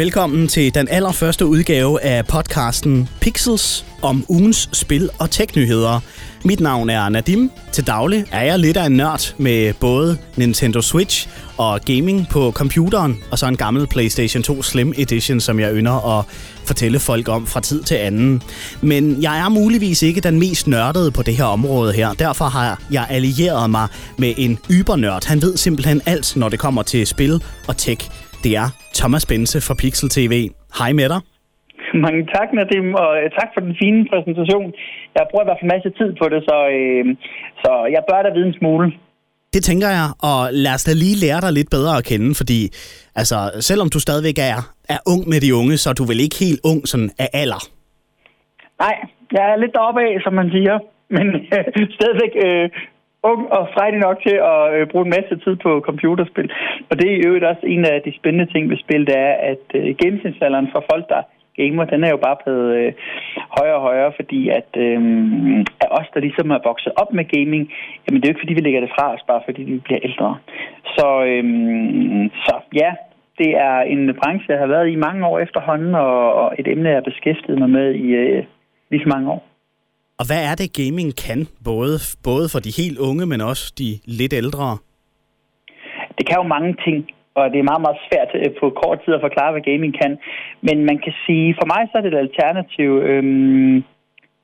Velkommen til den allerførste udgave af podcasten Pixels om ugens spil- og teknyheder. Mit navn er Nadim. Til daglig er jeg lidt af en nørd med både Nintendo Switch og gaming på computeren, og så en gammel PlayStation 2 Slim Edition, som jeg ynder at fortælle folk om fra tid til anden. Men jeg er muligvis ikke den mest nørdede på det her område her. Derfor har jeg allieret mig med en ybernørd. Han ved simpelthen alt, når det kommer til spil og tech. Det er Thomas Bense fra Pixel TV. Hej med dig. Mange tak, Nadim, og øh, tak for den fine præsentation. Jeg bruger i hvert fald masse tid på det, så, øh, så jeg bør da vide en smule. Det tænker jeg, og lad os da lige lære dig lidt bedre at kende, fordi altså, selvom du stadigvæk er, er ung med de unge, så er du vel ikke helt ung sådan af alder? Nej, jeg er lidt deroppe af, som man siger, men øh, stadigvæk øh, ung og frejdig nok til at øh, bruge en masse tid på computerspil. Og det er jo også en af de spændende ting ved spil, det er, at øh, gennemsnitsalderen for folk, der gamer, den er jo bare blevet øh, højere og højere, fordi at, øh, at os, der ligesom er vokset op med gaming, jamen det er jo ikke fordi, vi lægger det fra os, bare fordi vi bliver ældre. Så, øh, så ja, det er en branche, jeg har været i mange år efterhånden, og, og et emne, jeg har beskæftiget mig med i øh, lige så mange år. Og hvad er det, gaming kan, både, både for de helt unge, men også de lidt ældre? Det kan jo mange ting, og det er meget, meget svært øh, på kort tid at forklare, hvad gaming kan. Men man kan sige, for mig så er det et alternativ øhm,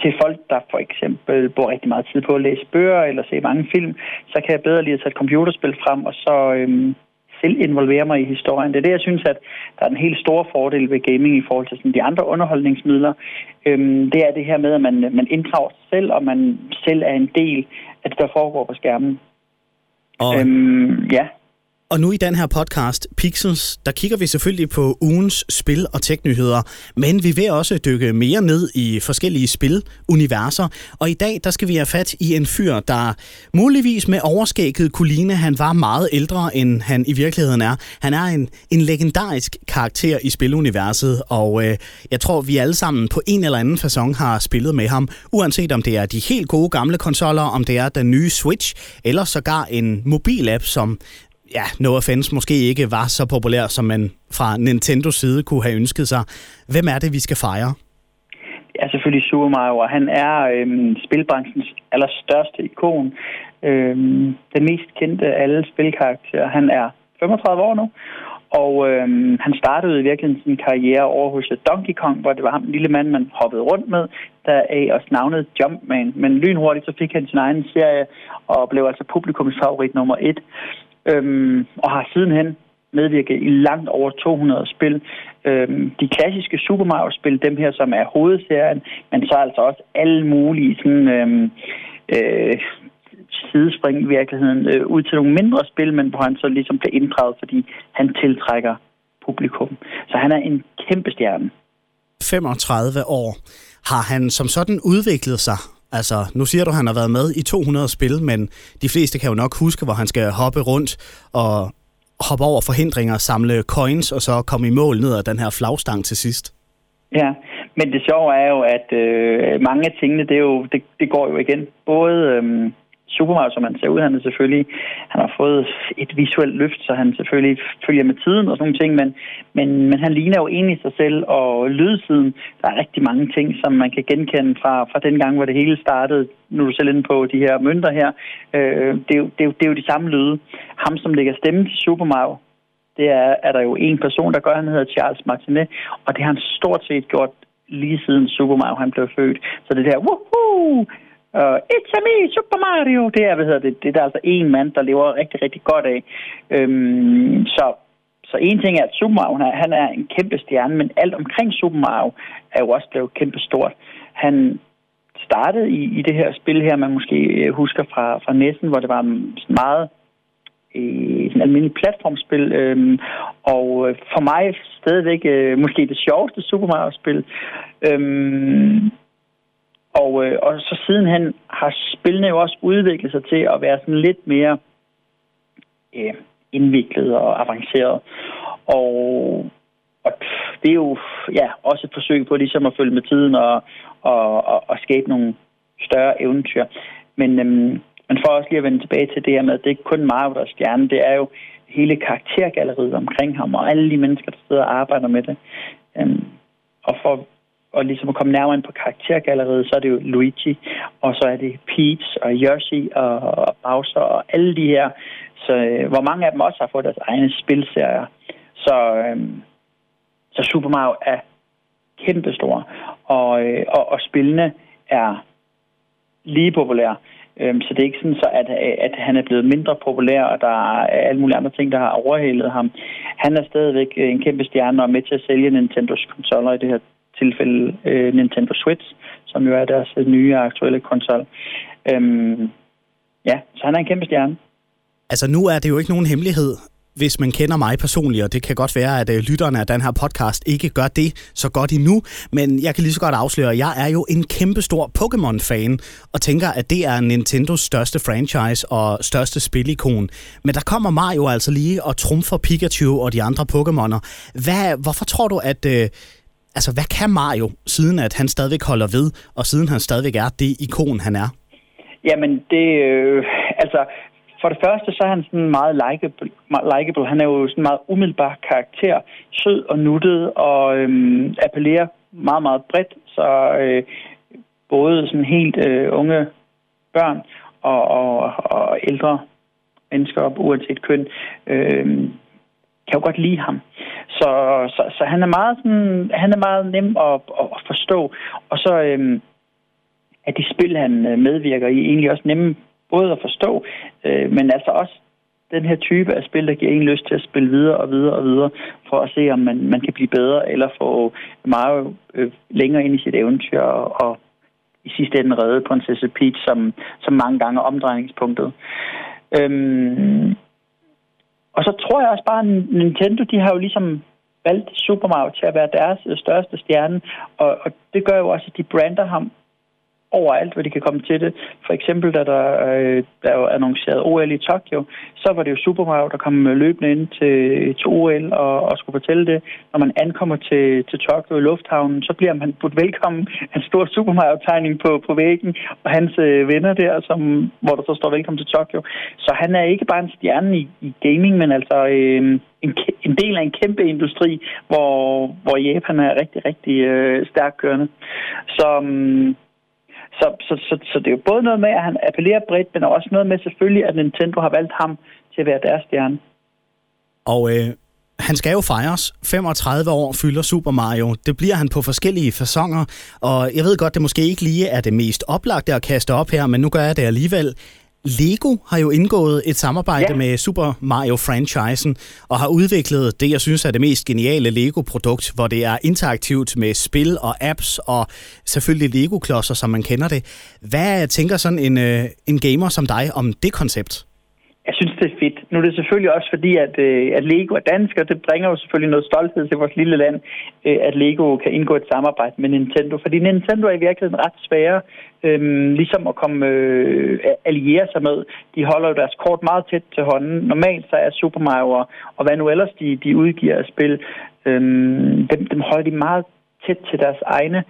til folk, der for eksempel bruger rigtig meget tid på at læse bøger eller se mange film. Så kan jeg bedre lige at tage et computerspil frem, og så øhm, selv involvere mig i historien. Det er det, jeg synes, at der er en helt stor fordel ved gaming i forhold til sådan de andre underholdningsmidler. Øhm, det er det her med, at man, man inddrager sig selv, og man selv er en del af det, der foregår på skærmen. Og... Øhm, ja. Og nu i den her podcast, Pixels, der kigger vi selvfølgelig på ugens spil- og teknyheder, men vi vil også dykke mere ned i forskellige spiluniverser. Og i dag, der skal vi have fat i en fyr, der muligvis med overskægget kuline, han var meget ældre, end han i virkeligheden er. Han er en, en legendarisk karakter i spiluniverset, og øh, jeg tror, vi alle sammen på en eller anden façon har spillet med ham, uanset om det er de helt gode gamle konsoller, om det er den nye Switch, eller sågar en mobilapp, som ja, no offense, måske ikke var så populær, som man fra Nintendos side kunne have ønsket sig. Hvem er det, vi skal fejre? Ja, er selvfølgelig Super Mario, og han er øhm, spilbranchens allerstørste ikon. Øhm, den mest kendte af alle spilkarakterer. Han er 35 år nu, og øhm, han startede i virkeligheden sin karriere over hos Donkey Kong, hvor det var ham, en lille mand, man hoppede rundt med, der af også navnet Jumpman. Men lynhurtigt så fik han sin egen serie, og blev altså publikums favorit nummer et øhm, og har sidenhen medvirket i langt over 200 spil. Øhm, de klassiske Super Mario-spil, dem her, som er hovedserien, men så altså også alle mulige sådan, øhm, øh, sidespring i virkeligheden øh, ud til nogle mindre spil, men hvor han så ligesom bliver inddraget, fordi han tiltrækker publikum. Så han er en kæmpe stjerne. 35 år har han som sådan udviklet sig Altså, nu siger du, at han har været med i 200 spil, men de fleste kan jo nok huske, hvor han skal hoppe rundt og hoppe over forhindringer, samle coins og så komme i mål ned ad den her flagstang til sidst. Ja, men det sjove er jo, at øh, mange af tingene, det, er jo, det, det går jo igen. Både øh, Super Mario, som han ser ud, han er selvfølgelig, han har fået et visuelt løft, så han selvfølgelig følger med tiden og sådan nogle ting, men, men, men han ligner jo egentlig sig selv, og lydsiden, der er rigtig mange ting, som man kan genkende fra, fra den gang, hvor det hele startede, nu er du selv inde på de her mønter her, øh, det, er jo, det, er jo, det er jo de samme lyde. Ham, som lægger stemme til Super Mario, det er, er der jo en person, der gør, han hedder Charles Martinet, og det har han stort set gjort lige siden Super Mario han blev født. Så det der, woohoo, Uh, It's a me, Super Mario. Det er, hvad hedder det, det er der altså en mand, der lever rigtig, rigtig godt af. Øhm, så, så en ting er, at Super Mario, han er, han er en kæmpe stjerne, men alt omkring Super Mario er jo også blevet kæmpe stort. Han startede i, i det her spil her, man måske øh, husker fra, fra Nessen, hvor det var meget øh, sådan almindelig platformspil, øhm, og øh, for mig stadigvæk øh, måske det sjoveste Super Mario-spil. Øhm, og, øh, og så siden han har spillene jo også udviklet sig til at være sådan lidt mere øh, indviklet og avanceret. Og, og det er jo ja, også et forsøg på ligesom at følge med tiden og, og, og, og skabe nogle større eventyr. Men, øhm, men for også lige at vende tilbage til det her med, at det er ikke kun Mario, der er stjerne, det er jo hele karaktergalleriet omkring ham, og alle de mennesker, der sidder og arbejder med det. Øhm, og for og ligesom at komme nærmere ind på karaktergalleriet, så er det jo Luigi, og så er det Peach og Yoshi og, og Bowser og alle de her. Så øh, hvor mange af dem også har fået deres egne spilserier. Så, øh, så Super Mario er kæmpestor, og, øh, og, og spillene er lige populære. Øhm, så det er ikke sådan, så at, at han er blevet mindre populær, og der er alle mulige andre ting, der har overhældet ham. Han er stadigvæk en kæmpe stjerne og er med til at sælge Nintendos konsoller i det her tilfælde øh, Nintendo Switch, som jo er deres nye aktuelle konsol. Øhm, ja, så han er en kæmpe stjerne. Altså nu er det jo ikke nogen hemmelighed, hvis man kender mig personligt, og det kan godt være, at øh, lytterne af den her podcast ikke gør det så godt endnu, men jeg kan lige så godt afsløre, at jeg er jo en kæmpestor Pokémon-fan, og tænker, at det er Nintendos største franchise og største spilikon. Men der kommer Mario altså lige og trumfer Pikachu og de andre Pokémoner. Hvad, hvorfor tror du, at... Øh, Altså, hvad kan Mario, siden at han stadigvæk holder ved, og siden han stadigvæk er det ikon, han er? Jamen, det... Øh, altså, for det første, så er han sådan meget likeable. likeable. Han er jo sådan en meget umiddelbar karakter. Sød og nuttet og øhm, appellerer meget, meget bredt. Så øh, både sådan helt øh, unge børn og, og, og ældre mennesker, uanset køn, øh, kan jo godt lide ham. Så, så, så han er meget sådan, han er meget nem at, at forstå. Og så øh, at de spil, han øh, medvirker i, egentlig også nemme både at forstå, øh, men altså også den her type af spil, der giver en lyst til at spille videre og videre og videre, for at se, om man, man kan blive bedre, eller få meget øh, længere ind i sit eventyr, og, og i sidste ende redde prinsesse Peach, som, som mange gange er omdrejningspunktet. Øhm, og så tror jeg også bare, at Nintendo, de har jo ligesom valgt Super Mario til at være deres største stjerne, og, og det gør jo også, at de brander ham overalt, hvor de kan komme til det. For eksempel, da der, øh, der var annonceret OL i Tokyo, så var det jo Super Mario, der kom løbende ind til, til OL og, og skulle fortælle det. Når man ankommer til, til Tokyo i lufthavnen, så bliver man budt velkommen en stor Super Mario-tegning på, på væggen, og hans øh, venner der, som, hvor der så står velkommen til Tokyo. Så han er ikke bare en stjerne i, i gaming, men altså øh, en, en del af en kæmpe industri, hvor, hvor Japan er rigtig, rigtig øh, stærkt kørende. Så... Øh, så, så, så, så det er jo både noget med, at han appellerer bredt, men også noget med selvfølgelig, at Nintendo har valgt ham til at være deres stjerne. Og øh, han skal jo fejres. 35 år fylder Super Mario. Det bliver han på forskellige fasonger, og jeg ved godt, det måske ikke lige er det mest oplagte at kaste op her, men nu gør jeg det alligevel. Lego har jo indgået et samarbejde ja. med Super Mario-franchisen og har udviklet det, jeg synes er det mest geniale Lego-produkt, hvor det er interaktivt med spil og apps og selvfølgelig Lego-klodser, som man kender det. Hvad tænker sådan en, øh, en gamer som dig om det koncept? Jeg synes, det er fedt. Nu er det selvfølgelig også fordi, at, øh, at Lego er dansk, og det bringer jo selvfølgelig noget stolthed til vores lille land, øh, at Lego kan indgå et samarbejde med Nintendo. Fordi Nintendo er i virkeligheden ret svære øh, ligesom at komme øh, alliere sig med. De holder jo deres kort meget tæt til hånden. Normalt så er Super Mario og, og hvad nu ellers de, de udgiver af spil, øh, dem, dem holder de meget tæt til deres egne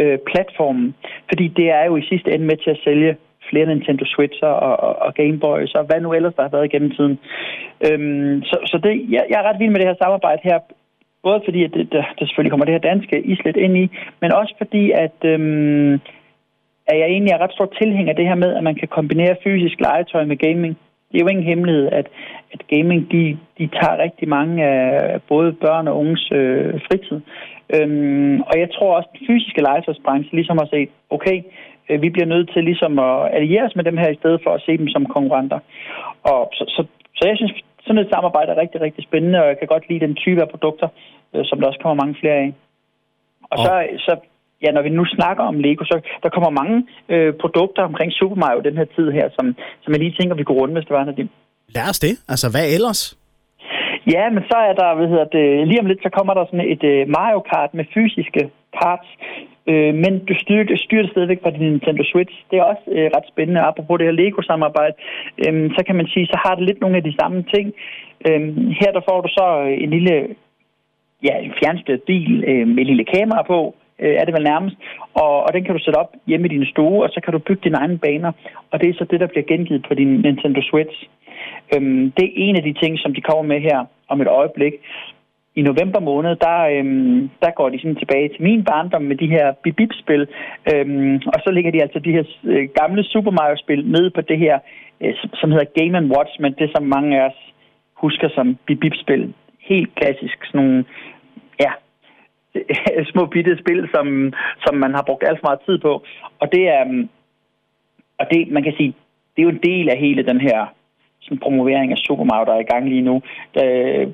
øh, platforme. Fordi det er jo i sidste ende med til at sælge flere Nintendo Switch'er og, og, og Game Boys og hvad nu ellers der har været gennem tiden. Øhm, så så det, jeg, jeg er ret vild med det her samarbejde her, både fordi, at det, der, der selvfølgelig kommer det her danske islet ind i, men også fordi, at, øhm, at jeg egentlig er ret stor tilhænger af det her med, at man kan kombinere fysisk legetøj med gaming. Det er jo ingen hemmelighed, at, at gaming de, de tager rigtig mange af både børn og unges øh, fritid. Øhm, og jeg tror også, at den fysiske legetøjsbranche ligesom har set, okay, vi bliver nødt til ligesom at alliere os med dem her, i stedet for at se dem som konkurrenter. Og så, så, så jeg synes, sådan et samarbejde er rigtig, rigtig spændende, og jeg kan godt lide den type af produkter, øh, som der også kommer mange flere af. Og så, så ja, når vi nu snakker om Lego, så der kommer mange øh, produkter omkring Super Mario den her tid her, som, som jeg lige tænker, vi kunne runde, hvis det var, Nadim. Lad os det. Altså, hvad ellers? Ja, men så er der, hvad hedder det, lige om lidt, så kommer der sådan et uh, Mario Kart med fysiske parts, Øh, men du styrer, styrer det stadigvæk fra din Nintendo Switch. Det er også øh, ret spændende. Apropos det her Lego-samarbejde, øh, så kan man sige, så har det lidt nogle af de samme ting. Øh, her der får du så øh, en lille ja, en fjernstyret bil øh, med et lille kamera på, øh, er det vel nærmest. Og, og den kan du sætte op hjemme i din stue, og så kan du bygge dine egne baner. Og det er så det, der bliver gengivet på din Nintendo Switch. Øhm, det er en af de ting, som de kommer med her om et øjeblik. I november måned, der, øhm, der går de sådan tilbage til min barndom med de her bip-spil, øhm, og så ligger de altså de her øh, gamle Super Mario-spil nede på det her, øh, som hedder Game Watch, men det som mange af os husker som bip-spil. Helt klassisk, sådan nogle, ja, små bitte spil, som, som man har brugt alt for meget tid på. Og det er, øhm, og det, man kan sige, det er jo en del af hele den her sådan promovering af Super Mario, der er i gang lige nu. Øh,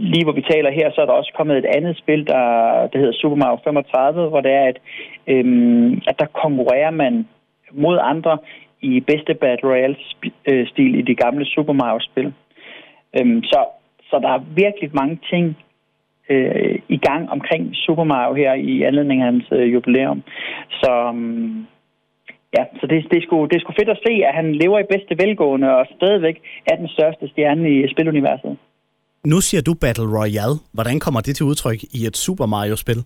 lige hvor vi taler her, så er der også kommet et andet spil, der, der hedder Super Mario 35, hvor det er, at, øhm, at der konkurrerer man mod andre i bedste Battle Royale-stil øh, i de gamle Super Mario-spil. Øhm, så, så der er virkelig mange ting øh, i gang omkring Super Mario her i anledning af hans øh, jubilæum. Så, øhm, Ja, så det, det, er sgu, det er sgu fedt at se, at han lever i bedste velgående og stadigvæk er den største stjerne i spiluniverset. Nu siger du Battle Royale. Hvordan kommer det til udtryk i et Super Mario-spil?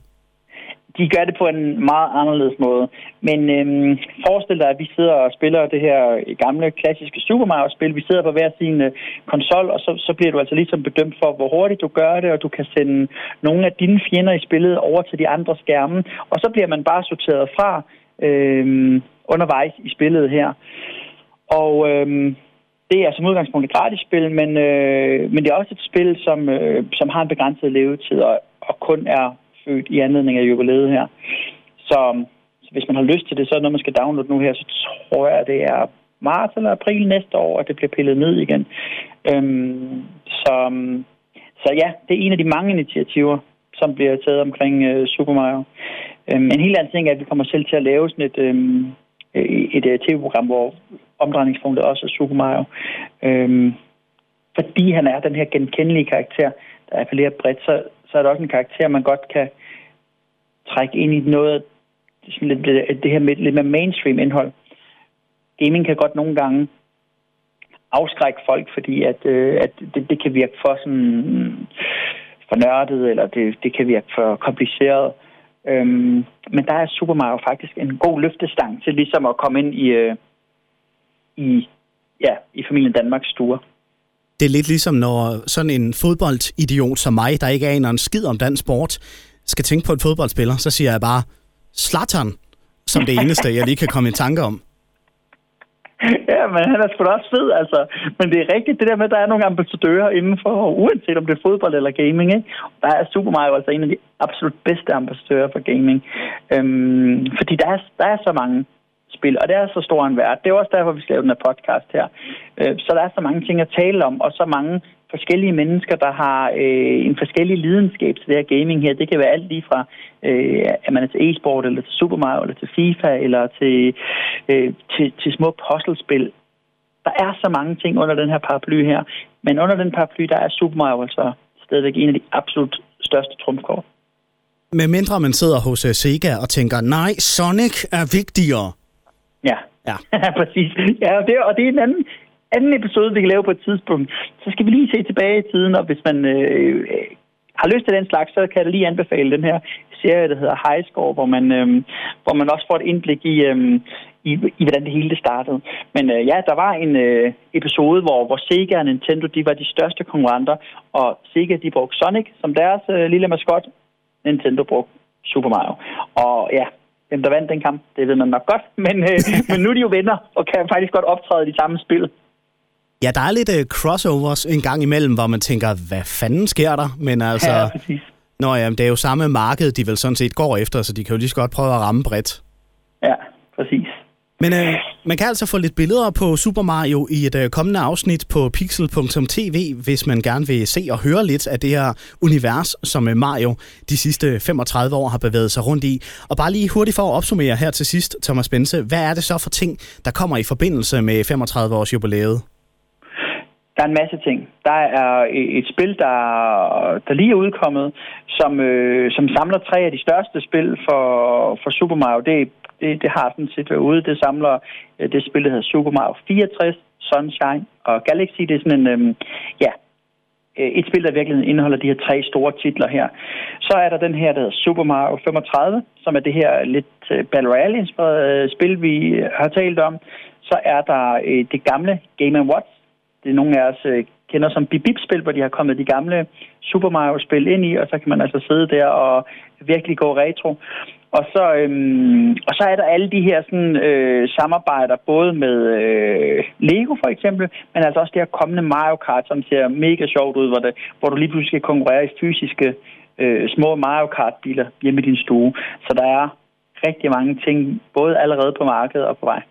De gør det på en meget anderledes måde. Men øhm, forestil dig, at vi sidder og spiller det her gamle, klassiske Super Mario-spil. Vi sidder på hver sin øh, konsol, og så, så bliver du altså ligesom bedømt for, hvor hurtigt du gør det, og du kan sende nogle af dine fjender i spillet over til de andre skærme. Og så bliver man bare sorteret fra. Øhm, undervejs i spillet her. Og øhm, det er som udgangspunkt et gratis spil, men, øh, men det er også et spil, som, øh, som har en begrænset levetid og, og kun er født i anledning af jubilæet her. Så, så hvis man har lyst til det, så er noget, man skal downloade nu her, så tror jeg, det er marts eller april næste år, at det bliver pillet ned igen. Øhm, så, så ja, det er en af de mange initiativer, som bliver taget omkring øh, Super Mario. Øhm, en helt anden ting er, at vi kommer selv til at lave sådan et, øhm, et, et øh, tv-program, hvor omdrejningspunktet også af Super Mario. Øhm, fordi han er den her genkendelige karakter, der appellerer bredt, så, så er det også en karakter, man godt kan trække ind i noget sådan lidt, det her med lidt mere mainstream indhold. Gaming kan godt nogle gange afskrække folk, fordi at, øh, at det, det kan virke for sådan for nørdet, eller det, det kan virke for kompliceret. Øhm, men der er Super Mario faktisk en god løftestang til ligesom at komme ind i, øh, i, ja, i familien Danmarks stuer. Det er lidt ligesom, når sådan en fodboldidiot som mig, der ikke aner en skid om dansk sport, skal tænke på en fodboldspiller, så siger jeg bare Slatan som det eneste, jeg lige kan komme i tanke om. ja, men han er sgu da også fed, altså. Men det er rigtigt, det der med, at der er nogle ambassadører inden for, uanset om det er fodbold eller gaming, ikke? Der er Super Mario altså en af de absolut bedste ambassadører for gaming. Øhm, fordi der er, der er så mange spil, og det er så stor en værd. Det er også derfor, vi skal lave den her podcast her. Øh, så der er så mange ting at tale om, og så mange forskellige mennesker, der har øh, en forskellig lidenskab til det her gaming her. Det kan være alt lige fra, øh, at man er til e-sport, eller til Super Mario, eller til FIFA, eller til, øh, til, til små puzzlespil. Der er så mange ting under den her paraply her, men under den paraply, der er Super Mario altså stadigvæk en af de absolut største trumfkort. Med mindre man sidder hos uh, Sega og tænker, nej, Sonic er vigtigere. Ja, ja. præcis. Ja, og det, og det er en anden, anden episode, vi kan lave på et tidspunkt, så skal vi lige se tilbage i tiden, og hvis man øh, har lyst til den slags, så kan jeg lige anbefale den her serie, der hedder High Score, hvor man, øh, hvor man også får et indblik i, øh, i, i hvordan det hele det startede. Men øh, ja, der var en øh, episode, hvor, hvor Sega og Nintendo de var de største konkurrenter, og Sega de brugte Sonic som deres øh, lille maskot, Nintendo brugte Super Mario. Og ja, dem der vandt den kamp, det ved man nok godt, men, øh, men nu er de jo venner, og kan faktisk godt optræde i de samme spil. Ja, der er lidt uh, crossovers en gang imellem, hvor man tænker, hvad fanden sker der? Men altså, ja, præcis. Nå ja, det er jo samme marked, de vel sådan set går efter, så de kan jo lige så godt prøve at ramme bredt. Ja, præcis. Men øh, man kan altså få lidt billeder på Super Mario i et øh, kommende afsnit på pixel.tv, hvis man gerne vil se og høre lidt af det her univers, som øh, Mario de sidste 35 år har bevæget sig rundt i. Og bare lige hurtigt for at opsummere her til sidst, Thomas Bense, hvad er det så for ting, der kommer i forbindelse med 35 års jubilæet? Der er en masse ting. Der er et spil, der, der lige er udkommet, som, øh, som samler tre af de største spil for, for Super Mario. Det, det, det har sådan set været ude. Det samler øh, det spil, der hedder Super Mario 64, Sunshine og Galaxy. Det er sådan en, øhm, øh, ja, et spil, der virkelig indeholder de her tre store titler her. Så er der den her, der hedder Super Mario 35, som er det her lidt øh, Battle Royale-inspirerede øh, spil, vi har talt om. Så er der øh, det gamle Game Watch, det er nogle af os øh, kender som bip-bip-spil, hvor de har kommet de gamle Super Mario-spil ind i, og så kan man altså sidde der og virkelig gå retro. Og så, øhm, og så er der alle de her sådan, øh, samarbejder, både med øh, Lego for eksempel, men altså også det her kommende Mario Kart, som ser mega sjovt ud, hvor, det, hvor du lige pludselig skal konkurrere i fysiske øh, små Mario Kart-biler hjemme i din stue. Så der er rigtig mange ting, både allerede på markedet og på vej.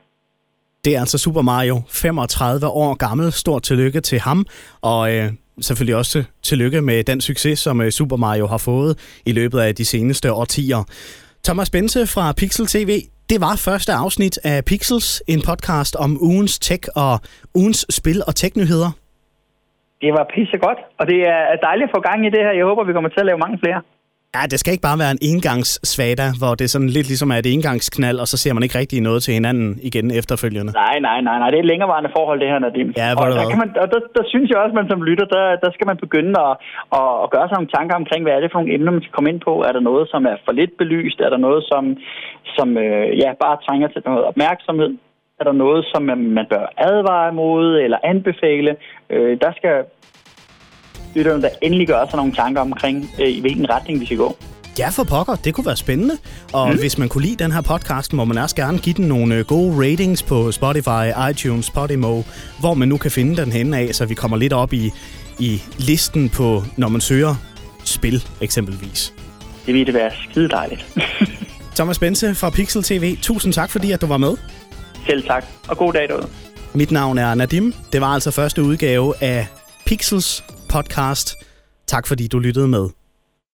Det er altså Super Mario, 35 år gammel. Stort tillykke til ham, og øh, selvfølgelig også tillykke med den succes, som øh, Super Mario har fået i løbet af de seneste årtier. Thomas Bense fra Pixel TV, det var første afsnit af Pixels, en podcast om ugens tech og ugens spil- og teknyheder. Det var pissegodt, og det er dejligt at få gang i det her. Jeg håber, vi kommer til at lave mange flere. Ja, det skal ikke bare være en engangssvada, hvor det sådan lidt ligesom er et engangsknald, og så ser man ikke rigtig noget til hinanden igen efterfølgende. Nej, nej, nej, nej. Det er et længerevarende forhold, det her, Nadim. Ja, hvor og der, kan man, og der, der, synes jeg også, at man som lytter, der, der skal man begynde at, at, at gøre sig nogle tanker omkring, hvad er det for nogle emner, man skal komme ind på. Er der noget, som er for lidt belyst? Er der noget, som, som øh, ja, bare trænger til noget opmærksomhed? Er der noget, som man bør advare imod eller anbefale? Øh, der skal lytterne, der endelig gør sig nogle tanker omkring, øh, i hvilken retning vi skal gå. Ja, for pokker. Det kunne være spændende. Og mm. hvis man kunne lide den her podcast, må man også gerne give den nogle øh, gode ratings på Spotify, iTunes, Podimo, hvor man nu kan finde den henne af, så vi kommer lidt op i, i listen på, når man søger spil eksempelvis. Det ville det være skide dejligt. Thomas Bense fra Pixel TV, tusind tak fordi, at du var med. Selv tak, og god dag derude. Mit navn er Nadim. Det var altså første udgave af Pixels podcast. Tak fordi du lyttede med.